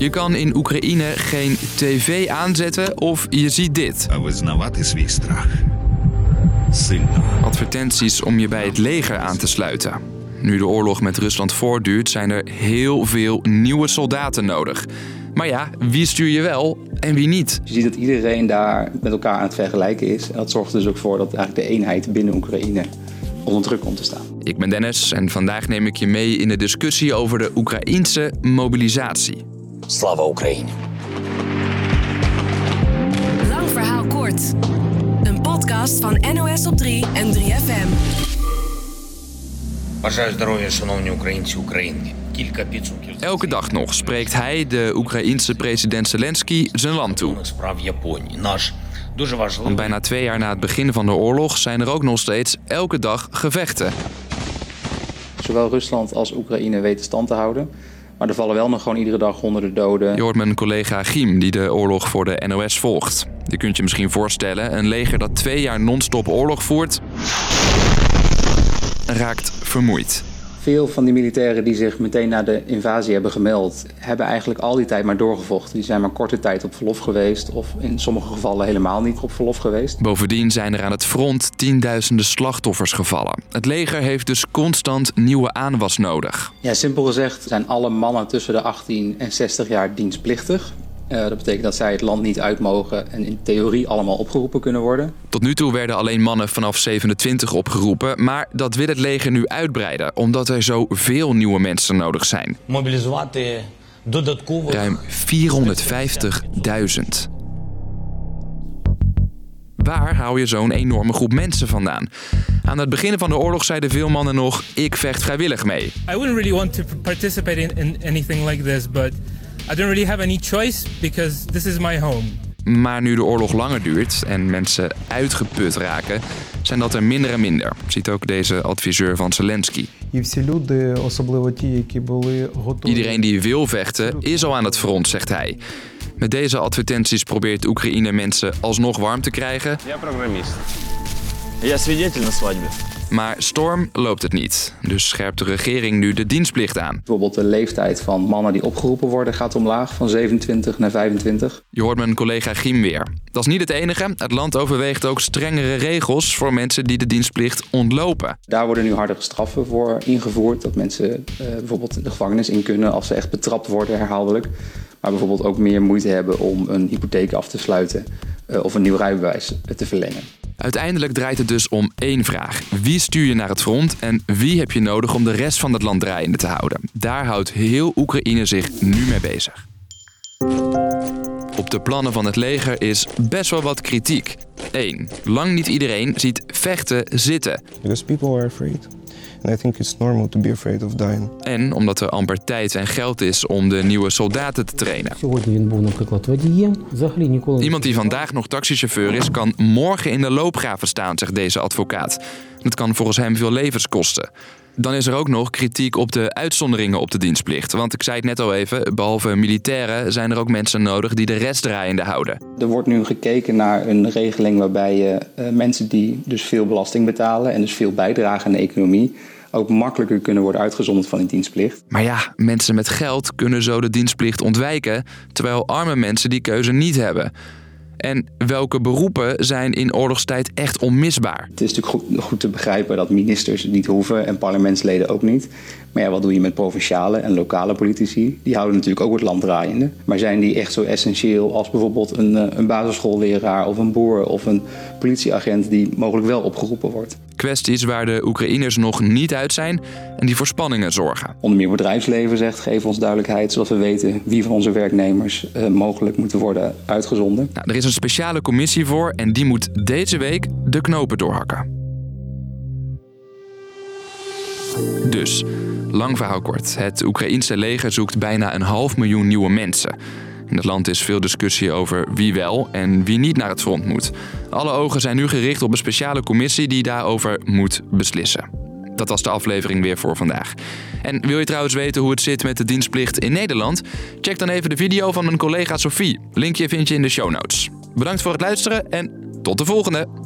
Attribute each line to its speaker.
Speaker 1: Je kan in Oekraïne geen tv aanzetten of je ziet dit. Advertenties om je bij het leger aan te sluiten. Nu de oorlog met Rusland voortduurt, zijn er heel veel nieuwe soldaten nodig. Maar ja, wie stuur je wel en wie niet?
Speaker 2: Je ziet dat iedereen daar met elkaar aan het vergelijken is. Dat zorgt dus ook voor dat eigenlijk de eenheid binnen Oekraïne onder druk komt te staan.
Speaker 1: Ik ben Dennis en vandaag neem ik je mee in de discussie over de Oekraïense mobilisatie.
Speaker 3: Слава Україні!
Speaker 4: Lang verhaal kort. Een podcast van NOS op 3 en 3FM.
Speaker 3: Бажаю здоров'я, шановні українці українки. Кілька підсумків
Speaker 1: Elke dag nog spreekt hij, de Oekraïense president Zelensky, zijn land toe.
Speaker 3: закордонних справ Японії. Наш дуже
Speaker 1: Want
Speaker 3: важливий
Speaker 1: bijna twee jaar na het begin van de oorlog zijn er ook nog steeds elke dag gevechten.
Speaker 2: Zowel Rusland als Oekraïne weten stand te houden. Maar er vallen wel nog gewoon iedere dag honderden doden.
Speaker 1: Je hoort mijn collega Giem, die de oorlog voor de NOS volgt. Je kunt je misschien voorstellen, een leger dat twee jaar non-stop oorlog voert... raakt vermoeid.
Speaker 2: Veel van die militairen die zich meteen na de invasie hebben gemeld, hebben eigenlijk al die tijd maar doorgevochten. Die zijn maar korte tijd op verlof geweest, of in sommige gevallen helemaal niet op verlof geweest.
Speaker 1: Bovendien zijn er aan het front tienduizenden slachtoffers gevallen. Het leger heeft dus constant nieuwe aanwas nodig.
Speaker 2: Ja, simpel gezegd zijn alle mannen tussen de 18 en 60 jaar dienstplichtig. Eh, dat betekent dat zij het land niet uit mogen en in theorie allemaal opgeroepen kunnen worden.
Speaker 1: Tot nu toe werden alleen mannen vanaf 27 opgeroepen, maar dat wil het leger nu uitbreiden, omdat er zoveel nieuwe mensen nodig zijn. Ruim 450.000. Waar hou je zo'n enorme groep mensen vandaan? Aan het begin van de oorlog zeiden veel mannen nog: ik vecht vrijwillig mee.
Speaker 5: I wouldn't really want to participate in anything like this, but I don't really have any choice because this is my home.
Speaker 1: Maar nu de oorlog langer duurt en mensen uitgeput raken, zijn dat er minder en minder. Ziet ook deze adviseur van Zelensky.
Speaker 6: І всі люди, особливо ті, які були готові.
Speaker 1: Iedereen die wil vechten is al aan het front, zegt hij. Met deze advertenties probeert Oekraïne mensen alsnog warm te krijgen.
Speaker 7: Я программист. Я свидетель на свадьбе.
Speaker 1: Maar storm loopt het niet. Dus scherpt de regering nu de dienstplicht aan.
Speaker 2: Bijvoorbeeld de leeftijd van mannen die opgeroepen worden gaat omlaag van 27 naar 25.
Speaker 1: Je hoort mijn collega Giem weer. Dat is niet het enige. Het land overweegt ook strengere regels voor mensen die de dienstplicht ontlopen.
Speaker 2: Daar worden nu hardere straffen voor ingevoerd. Dat mensen eh, bijvoorbeeld de gevangenis in kunnen als ze echt betrapt worden herhaaldelijk. Maar bijvoorbeeld ook meer moeite hebben om een hypotheek af te sluiten eh, of een nieuw rijbewijs te verlengen.
Speaker 1: Uiteindelijk draait het dus om één vraag. Wie stuur je naar het front en wie heb je nodig om de rest van het land draaiende te houden? Daar houdt heel Oekraïne zich nu mee bezig. Op de plannen van het leger is best wel wat kritiek. 1. Lang niet iedereen ziet vechten zitten.
Speaker 6: Because people are afraid. I think it's normal to be afraid of dying.
Speaker 1: En omdat er amper tijd en geld is om de nieuwe soldaten te trainen. Iemand die vandaag nog taxichauffeur is, kan morgen in de loopgraven staan, zegt deze advocaat. Dat kan volgens hem veel levens kosten. Dan is er ook nog kritiek op de uitzonderingen op de dienstplicht. Want ik zei het net al even, behalve militairen zijn er ook mensen nodig die de rest draaiende houden.
Speaker 2: Er wordt nu gekeken naar een regeling waarbij je eh, mensen die dus veel belasting betalen en dus veel bijdragen aan de economie ook makkelijker kunnen worden uitgezonderd van die dienstplicht.
Speaker 1: Maar ja, mensen met geld kunnen zo de dienstplicht ontwijken, terwijl arme mensen die keuze niet hebben. En welke beroepen zijn in oorlogstijd echt onmisbaar?
Speaker 2: Het is natuurlijk goed, goed te begrijpen dat ministers het niet hoeven en parlementsleden ook niet. Maar ja, wat doe je met provinciale en lokale politici? Die houden natuurlijk ook het land draaiende. Maar zijn die echt zo essentieel als bijvoorbeeld een, eh, een basisschoolleraar of een boer of een politieagent die mogelijk wel opgeroepen wordt?
Speaker 1: Kwesties waar de Oekraïners nog niet uit zijn en die voor spanningen zorgen.
Speaker 2: Onder meer bedrijfsleven zegt, geef ons duidelijkheid zodat we weten wie van onze werknemers eh, mogelijk moeten worden uitgezonden.
Speaker 1: Nou, er is een speciale commissie voor en die moet deze week de knopen doorhakken. Dus, lang verhaal kort. Het Oekraïense leger zoekt bijna een half miljoen nieuwe mensen. In het land is veel discussie over wie wel en wie niet naar het front moet. Alle ogen zijn nu gericht op een speciale commissie die daarover moet beslissen. Dat was de aflevering weer voor vandaag. En wil je trouwens weten hoe het zit met de dienstplicht in Nederland? Check dan even de video van mijn collega Sophie. Linkje vind je in de show notes. Bedankt voor het luisteren en tot de volgende!